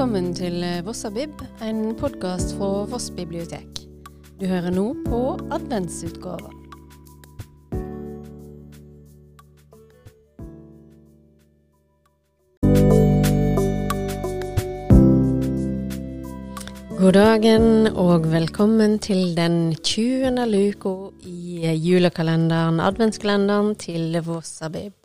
Velkommen til Vossabib, en podkast fra Voss bibliotek. Du hører nå på adventsutgava. God dagen og velkommen til den 20. luka i julekalenderen, adventskalenderen til Vossabib.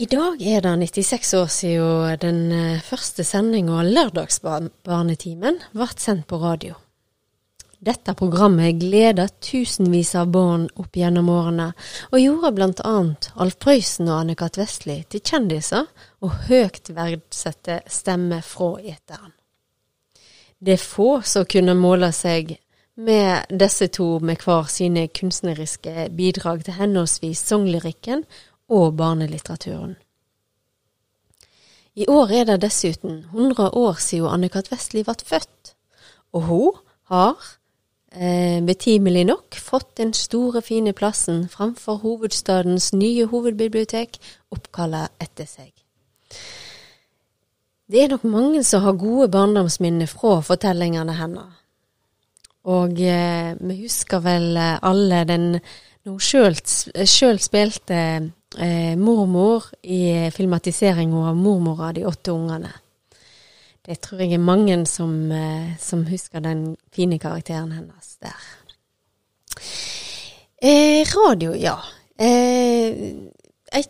I dag er det 96 år siden den eh, første sendinga Lørdagsbarnetimen ble sendt på radio. Dette programmet gleda tusenvis av barn opp gjennom årene, og gjorde blant annet Alf Prøysen og Anne-Kat. Vestli til kjendiser og høyt verdsette stemmer fra eteren. Det er få som kunne måle seg med disse to med hver sine kunstneriske bidrag til henholdsvis sanglyrikken og barnelitteraturen. I år er det dessuten 100 år siden Anne-Kat. Vestli ble født, og hun har eh, betimelig nok fått den store, fine plassen framfor hovedstadens nye hovedbibliotek oppkalt etter seg. Det er nok mange som har gode barndomsminner fra fortellingene hennes. Og eh, vi husker vel alle den når hun sjøl spilte eh, mormor i filmatiseringa av 'Mormor av de åtte ungene'. Det tror jeg er mange som, eh, som husker den fine karakteren hennes der. Eh, radio, ja. Eh,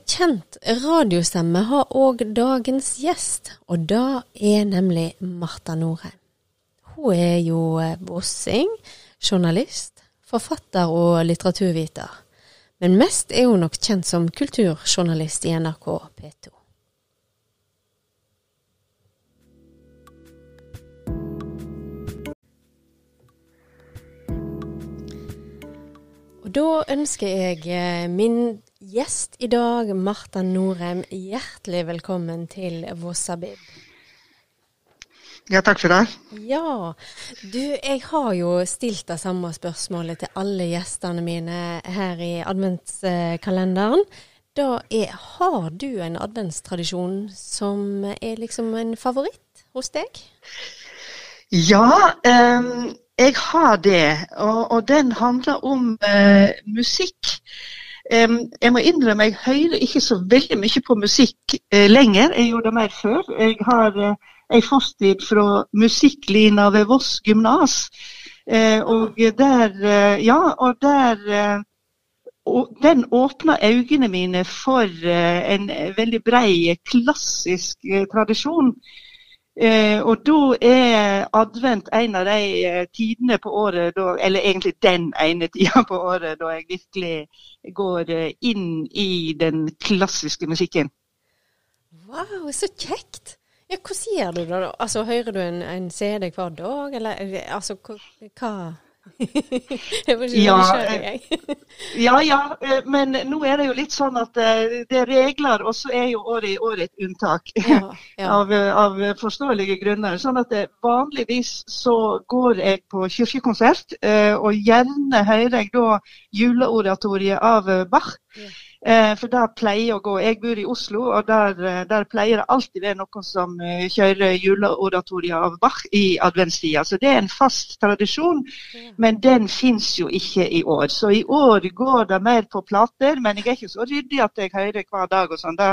kjent radiostemme har òg dagens gjest, og det er nemlig Marta Norheim. Hun er jo bossing, journalist, forfatter og litteraturviter. Men mest er hun nok kjent som kulturjournalist i NRK P2. Og da ønsker jeg eh, min gjest i dag, Marta Norheim, hjertelig velkommen til Vossabib. Ja, takk for det. Ja, du, jeg har jo stilt det samme spørsmålet til alle gjestene mine her i adventskalenderen. Da er, har du en adventstradisjon som er liksom en favoritt hos deg? Ja, um, jeg har det. Og, og den handler om uh, musikk. Um, jeg må innrømme jeg hører ikke så veldig mye på musikk uh, lenger. Jeg gjorde det mer før. Jeg har uh, ei fortid fra musikklina ved Voss gymnas. Eh, og der, eh, ja, og der eh, og den åpna øynene mine for eh, en veldig brei, klassisk eh, tradisjon. Eh, og da er advent en av de tidene på året, da, eller egentlig den ene tida på året, da jeg virkelig går inn i den klassiske musikken. Wow, så kjekt! Ja, hvordan gjør du det da? Altså, Hører du en, en CD hver dag, eller altså hva ikke ja, ja, ja, eh, men nå er det jo litt sånn at eh, det er regler, og så er jo året i år et unntak. Ja, ja. av, av, forståelige grunner. Sånn at eh, vanligvis så går jeg på kirkekonsert, og gjerne hører jeg da juleoratoriet av Bach. Ja. Eh, for det pleier å gå Jeg bor i Oslo, og der, eh, der pleier det alltid være noen som eh, kjører juleoratoriet av Bach i adventstida. Så det er en fast tradisjon, men den fins jo ikke i år. Så i år går det mer på plater, men jeg er ikke så ryddig at jeg hører hver dag og sånn. Det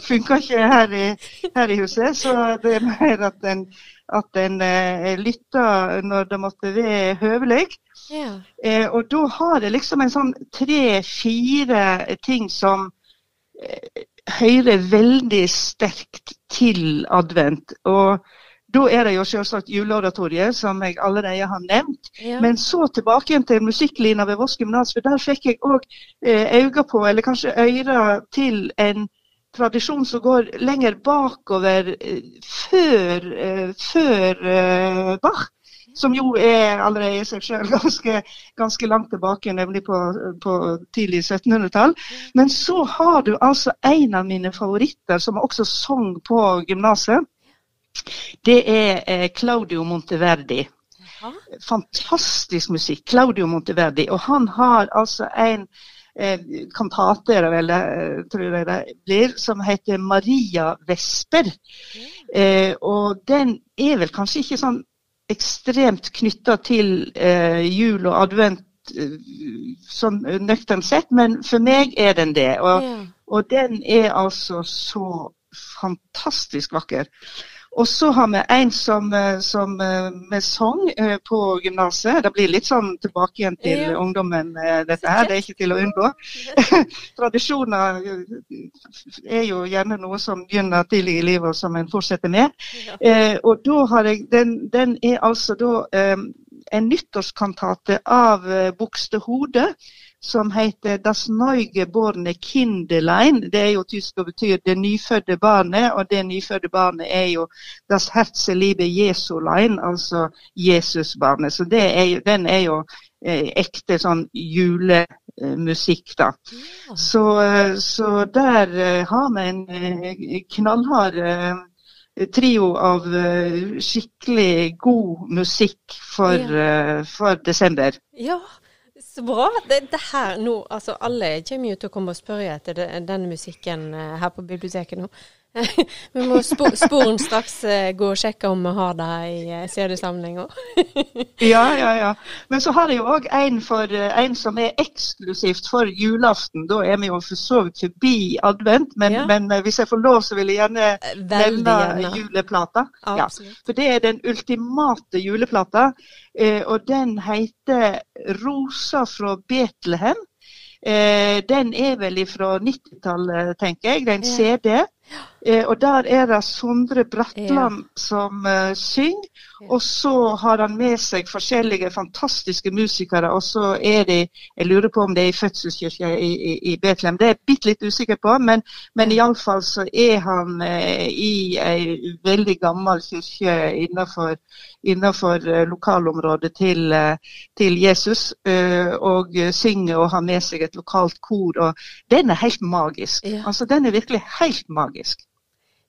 funker ikke her i, her i, huset. Så det er mer at en, at en eh, lytter når det måtte være høvelig. Yeah. Eh, og da har det liksom en sånn tre-fire ting som eh, hører veldig sterkt til advent. Og da er det jo selvsagt juleoratoriet, som jeg allerede har nevnt. Ja. Men så tilbake igjen til musikklina ved Voss gymnas, for der fikk jeg òg eh, øyne på, eller kanskje ører til en tradisjon som går lenger bakover eh, før, eh, før eh, Bach som jo er allerede i seg selv ganske, ganske, langt tilbake, nemlig på, på tidlig 1700-tall. Men så har du altså en av mine favoritter, som også sang på gymnaset. Det er Claudio Monteverdi. Fantastisk musikk. Claudio Monteverdi. Og han har altså en eh, kantate, er det vel, eh, tror jeg det blir, som heter Maria Vesper. Eh, og den er vel kanskje ikke sånn ekstremt knytta til jul og advent sånn nøkternt sett, men for meg er den det. Og, ja. og den er altså så fantastisk vakker. Og så har vi en som, eh, som eh, med sang eh, på gymnaset. Det blir litt sånn tilbake igjen til ja. ungdommen, dette her. Det er ikke til å unngå. Tradisjoner er jo gjerne noe som begynner tidlig i livet, og som en fortsetter med. Ja. Eh, og da har jeg, den, den er altså da eh, en nyttårskantate av Buxtehode Buxtehude som heter 'Das Neugeborne Kinderlein'. Det er jo tysk og betyr 'det nyfødte barnet', og det nyfødte barnet er jo 'Das Herzeliebe Jesulein', altså Jesusbarnet. Så er jo, den er jo eh, ekte sånn julemusikk, da. Ja. Så, så, der eh, har vi en eh, knallhard eh, trio av uh, skikkelig god musikk for, ja. uh, for desember. Ja, så bra. Det, det her nå, altså Alle kommer jo til å komme og spørre etter den musikken eh, her på biblioteket nå. vi må spo sporenstraks uh, gå og sjekke om vi har det i CD-samlinga. ja, ja, ja. Men så har jeg jo òg en, uh, en som er eksklusivt for julaften. Da er vi jo for så vidt forbi advent, men, ja. men hvis jeg får lov, så vil jeg gjerne Veldig nevne gjerne. juleplata. Ja, for det er den ultimate juleplata, og den heter 'Rosa fra Betlehem'. den er vel fra 90-tallet, tenker jeg. Det er en CD. Eh, og der er det Sondre Bratland ja. som uh, synger. Og så har han med seg forskjellige fantastiske musikere. Og så er de Jeg lurer på om det er i fødselskirka i, i, i, Betlehem. Det er jeg bitte litt usikker på, men, men iallfall så er han eh, i ei veldig gammel kirke innenfor, innenfor uh, lokalområdet til, til Jesus. og synger og har med seg et lokalt kor. Og den er helt magisk. Ja. Altså, den er virkelig helt magisk.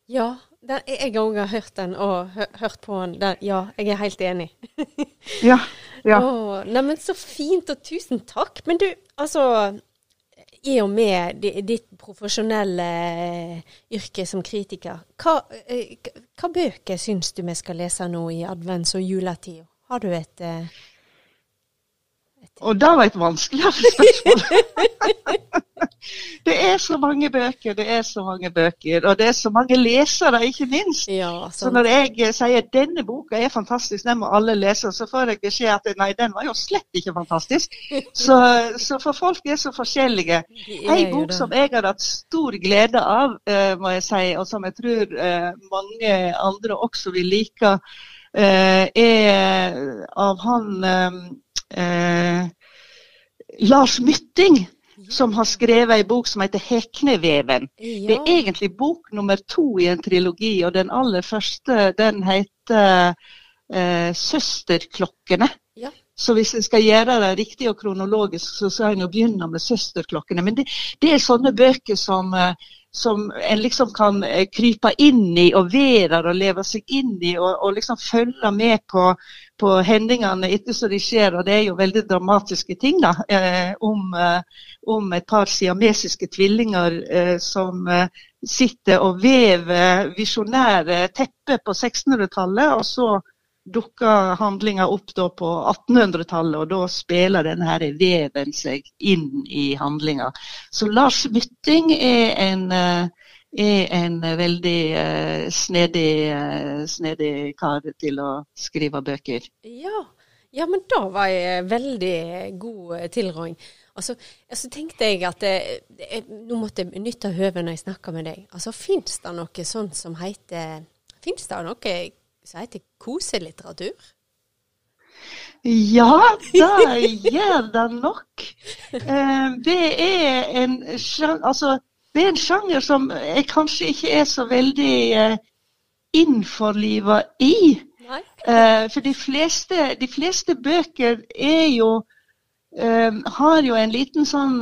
Ja, den, jeg òg har hørt den og hørt på den. den. Ja, jeg er helt enig. ja. ja. Oh, Neimen, så fint, og tusen takk. Men du, altså I og med ditt profesjonelle yrke som kritiker, hva, eh, hva bøker syns du vi skal lese nå i advents- og juletida? Har du et, eh, Og det var et vanskeligere spørsmål. det er så mange bøker, det er så mange bøker. Og det er så mange lesere, ikke minst. Ja, så når jeg eh, sier denne boka er fantastisk, den må alle lese, så får jeg beskjed at nei, den var jo slett ikke fantastisk. Så, så for folk er så forskjellige. En bok som jeg har hatt stor glede av, uh, må jeg si, og som jeg tror uh, mange andre også vil like, uh, er av han Lars Mytting som har skrevet ei bok som heter 'Hekneveven'. Ja. Det er egentlig bok nummer to i en trilogi, og den aller første den heter eh, 'Søsterklokkene'. Ja. Så hvis en skal gjøre det riktig og kronologisk, så skal en jo begynne med 'Søsterklokkene'. Men det, det er sånne bøker som eh, som en liksom kan eh, krype inn i og være og leve seg inn i, og, og liksom følge med på, på hendelsene etter som de skjer. Og det er jo veldig dramatiske ting da, eh, om, eh, om, et par siamesiske tvillinger eh, som eh, sitter og vever visjonære tepper på 1600-tallet. og så dukker handlinga opp på 1800-tallet, og da spiller denne veven seg inn i handlinga. Så Lars Mytting er en, eh, er en veldig uh, snedig, uh, snedig, kar til å skrive bøker. Ja. ja, men da var jeg veldig god tilråding. Altså, så tenkte jeg at jeg, nå måtte jeg nytte høvet når jeg snakker med deg. Altså, Fins det noe sånt som heter Fins det noe som heter koselitteratur? Ja, det gjør det nok. Eh, det er en altså, det er en sjanger som jeg kanskje ikke er så veldig eh, innforliva i. Eh, for de fleste, de fleste, bøker er jo har jo en liten sånn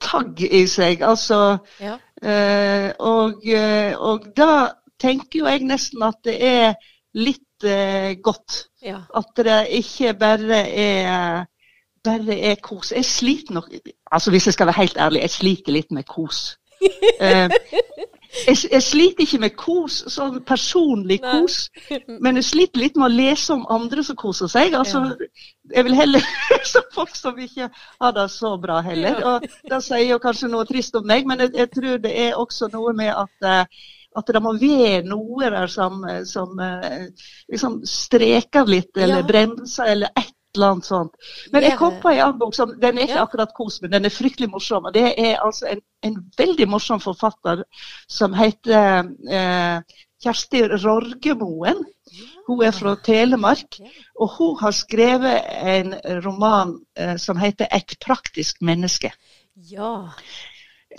tagg i seg, altså. Ja. og, og da tenker jo jeg nesten at det er litt eh, godt. Ja. At det ikke bare er bare er kos. Jeg sliter nok altså Hvis jeg skal være helt ærlig, jeg sliter litt med kos. eh, jeg, jeg, sliter ikke med kos, sånn personlig kos, men jeg sliter litt med å lese om andre som koser seg. Altså, ja. Jeg vil heller om folk som ikke har det så bra heller. Ja. Og Det sier jo kanskje noe trist om meg, men jeg, jeg tror det er også noe med at uh, at det må være noe der som, som uh, liksom streker litt, eller ja. bremser, eller et eller annet sånt. Men jeg kom på en annen bok som den er ikke akkurat kos, men den er fryktelig morsom. og Det er altså en, en veldig morsom forfatter som heter eh, Kjersti Rorgemoen. Hun er fra Telemark, og hun har skrevet en roman eh, som heter 'Et praktisk menneske'. Ja.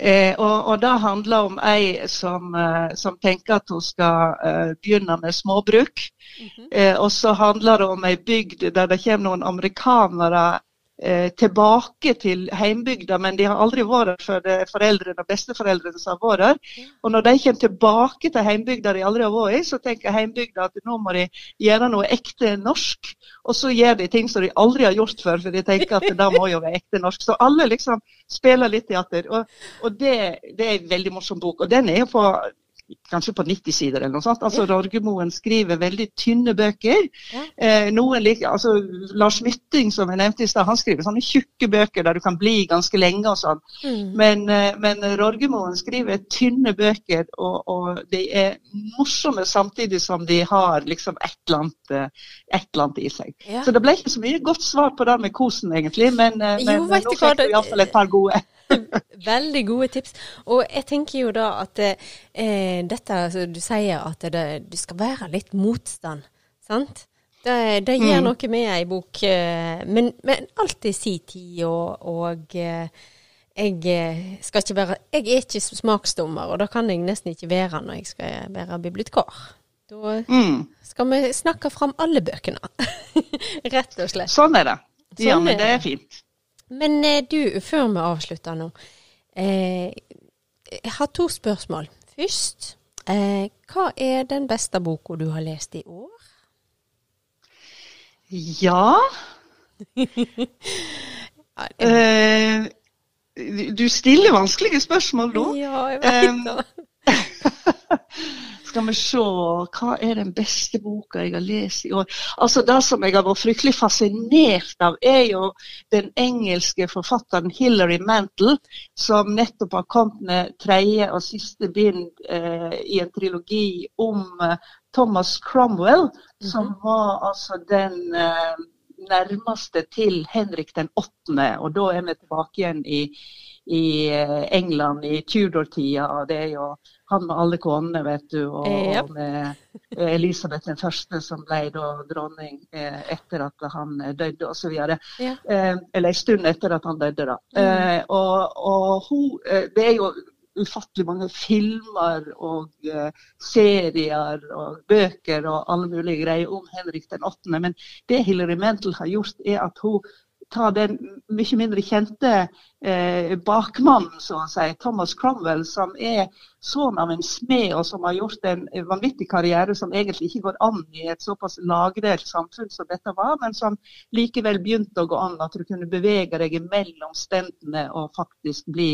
Eh, og, og, Det handler om ei som, eh, som tenker at hun skal eh, begynne med småbruk. Mm -hmm. og så handler det om ei bygd der det kommer noen amerikanere tilbake til heimbygda, men de har aldri vært der før det foreldrene og besteforeldrene som har vært der. Og når de kommer tilbake til heimbygda de aldri har vært i, så tenker heimbygda at nå må de gjøre noe ekte norsk. Og så gjør de ting som de aldri har gjort før, for de tenker at det må jo være ekte norsk. Så alle liksom spiller litt teater. Og, og det, det, er en veldig morsom bok. Og den er jo på kanskje på 90 sider eller noe sånt. Altså Rorgemoen skriver veldig tynne bøker. Eh, like, altså Lars Mytting, som jeg nevnte i stad, han skriver sånne tjukke bøker der du kan bli ganske lenge og sånn. Mm. Men, eh, men Rorgemoen skriver tynne bøker, og, og, de er morsomme samtidig som de har liksom et eller annet, eh, et eller annet i seg. Ja. Så det ble ikke så mye godt svar på det med kosen, egentlig, men, eh, men jo, nå fikk vi iallfall et par gode. Veldig gode tips. Og jeg tenker jo da at eh, dette altså, Du sier at det, det, skal være litt motstand, sant? Det, det gir mm. noe med ei bok. Eh, men, men alltid si tid, og, og eh, jeg eh, skal ikke være Jeg er ikke smaksdommer, og det kan jeg nesten ikke være når jeg skal være bibliotekar. Da mm. skal vi snakke fram alle bøkene. Rett og slett. Sånn er det. Ja, sånn men det er fint. Men eh, du, før vi avslutter nå. Eh, jeg har to spørsmål. Først, eh, hva er den beste boka du har lest i år? Ja eh, Du stiller vanskelige spørsmål nå. Ja, jeg vet det. Skal vi se, hva er den beste boka jeg har lest i år? Altså Det som jeg har vært fryktelig fascinert av, er jo den engelske forfatteren Hilary Mantle, som nettopp har kommet med tredje og siste bind eh, i en trilogi om eh, Thomas Cromwell, -hmm. som var altså den eh, nærmeste til Henrik den 8., og da er vi tilbake igjen i i eh, England i Tudor-tida. Det er jo han med alle konene, vet du, og, yep. og med Elisabeth den første som ble dronning eh, etter at han døde osv. Ja. Eh, eller en stund etter at han døde, da. Mm. Eh, og, og hun, eh, det er jo ufattelig mange filmer og uh, serier og bøker og alle mulige greier om Henrik den 8., men det Hilary Mantel har gjort, er at hun ta den mye mindre kjente eh, bakmannen, så å si, Thomas Cromwell, som er sønn av en smed, og som har gjort en vanvittig karriere som egentlig ikke går an i et såpass lagdelt samfunn som dette var, men som likevel begynte å gå an. At du kunne bevege deg mellom stendene og faktisk bli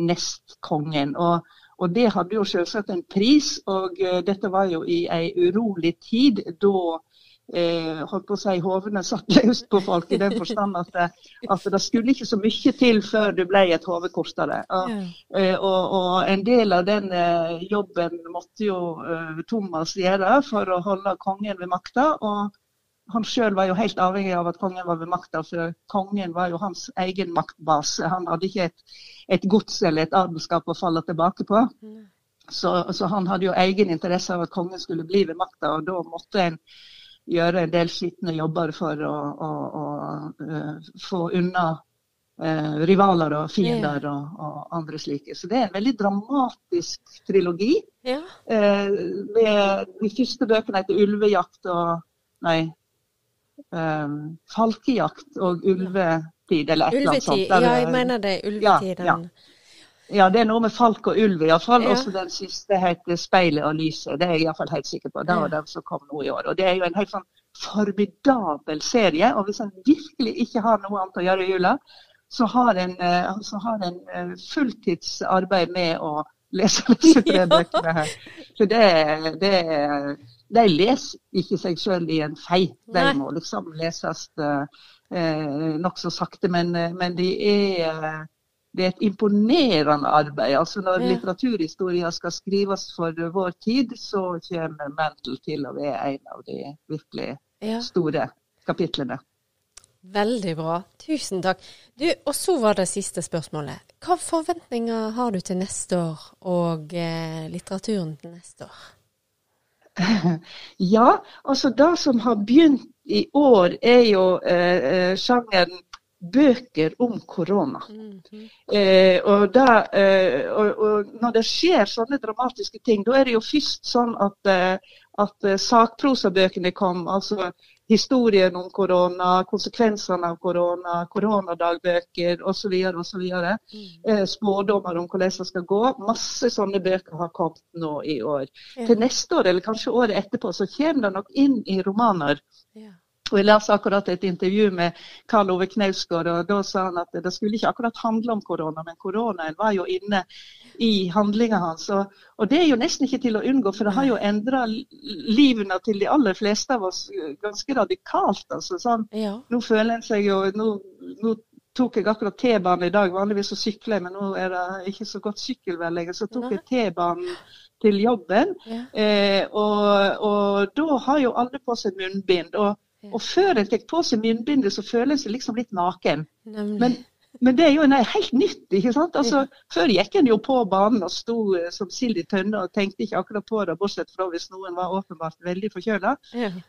nestkongen. Og, og det hadde jo selvsagt en pris, og uh, dette var jo i ei urolig tid da eh, holdt på å si, hovene satt løst på folk, i den forstand at, at, det skulle ikke så mye til før du ble et hode kortere. Og, eh, og, og, en del av den eh, jobben måtte jo eh, Thomas gjøre for å holde kongen ved makta. og han sjøl var jo helt avhengig av at kongen var ved makta, for kongen var jo hans egen maktbase. Han hadde ikke et, et gods eller et adelskap å falle tilbake på. Så, så, han hadde jo egen interesse av at kongen skulle bli ved makta, og da måtte en gjøre en del skitne jobber for å, å, å uh, få unna uh, rivaler og fiender og, og, andre slike. Så det er en veldig dramatisk trilogi. Ja. Uh, med, de første bøkene heter 'Ulvejakt' og Nei. Um, 'Falkejakt' og 'Ulvetid', eller et eller annet sånt. Der, ja, jeg mener det. Ulvetiden. Ja, ja. Ja, det er noe med falk og ulv iallfall. Ja. Også den siste heter 'Speilet og lyset'. Det er jeg iallfall helt sikker på. Det var den som kom nå i år. Og Det er jo en helt sånn formidabel serie. Og hvis en virkelig ikke har noe annet å gjøre i jula, så har en, eh, så har en eh, fulltidsarbeid med å lese disse tre bøkene her. Så det, det, de leser ikke seg sjøl i en fei. De må liksom leses eh, nokså sakte. Men, men de er det er et imponerende arbeid. Altså Når ja. litteraturhistoria skal skrives for vår tid, så kommer Mantle til å være en av de virkelig store kapitlene. Veldig bra. Tusen takk. Du, og så var det siste spørsmålet. Hva forventninger har du til neste år og eh, litteraturen til neste år? ja, altså det som har begynt i år, er jo eh, eh sjangeren bøker om korona. -hmm. eh, og, eh, og, og, når det skjer sånne dramatiske ting, da er det jo først sånn at, eh, at eh, sakprosabøkene kom. altså historien om korona, konsekvensene av korona, koronadagbøker osv. osv. Mm. Eh, spådommer om hvordan det skal gå. Masse sånne bøker har kommet nå i år. Til neste år, eller kanskje året etterpå, så kommer det nok inn i romaner. Ja. Og Jeg leste akkurat et intervju med Karl Ove Knausgård, og da sa han at det skulle ikke akkurat handle om korona, men koronaen var jo inne i handlinga hans. Og, og, det er jo nesten ikke til å unngå, for det har jo endra livene til de aller fleste av oss ganske radikalt. Altså, sånn. ja. Nå føler en seg jo nå, nå tok jeg akkurat T-banen i dag. Vanligvis så sykler jeg, men nå er det ikke så godt sykkelvær lenger. Så tok jeg T-banen til jobben. Ja. Eh, og, og, da har jo alle på seg munnbind. Og og før en tar på seg munnbindet, så føler en liksom litt naken. Men, men, det er jo nei, helt nytt. ikke sant? Altså. Før gikk en jo på banen og sto eh, som sild i tønne og tenkte ikke akkurat på det, bortsett fra hvis noen var åpenbart veldig forkjøla.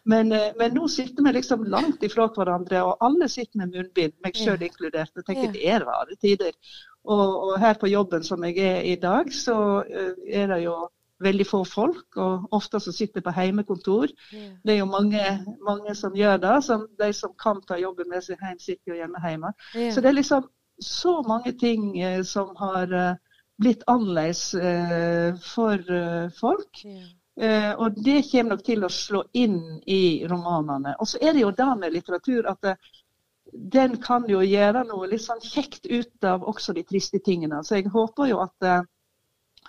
Men, eh, men, nå sitter vi liksom langt ifra hverandre, og alle sitter med munnbind, meg sjøl inkludert. og tenker det er rare tider. Og, og, her på jobben som jeg er i dag, så uh, er det jo veldig få folk, og ofte så sitter på heimekontor. Yeah. Det er jo mange, mange, som gjør det. Som de som kan ta jobben med seg hjem, sitter jo hjemme hjemme. Yeah. Så det er liksom så mange ting eh, som har eh, blitt annerledes eh, for eh, folk. Yeah. og det kommer nok til å slå inn i romanene. Og så er det jo det med litteratur at eh, den kan jo gjøre noe litt sånn kjekt ut av også de triste tingene. Så jeg håper jo at eh,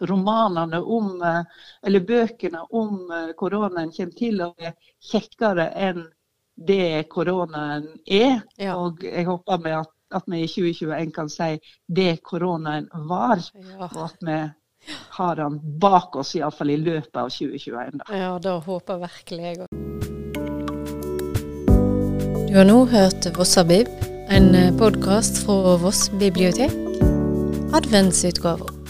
romanene om, eh, eller bøkene om eh, koronaen kommer til å være kjekkere enn det koronaen er. Ja. Og jeg håper med at, at, vi i 2021 kan si det koronaen var, ja. og at vi har den bak oss iallfall i løpet av 2021. Da. Ja, da håper virkelig jeg òg. Du har nå hørt Vossabib, en eh, podkast fra Voss bibliotek. Adventsutgave.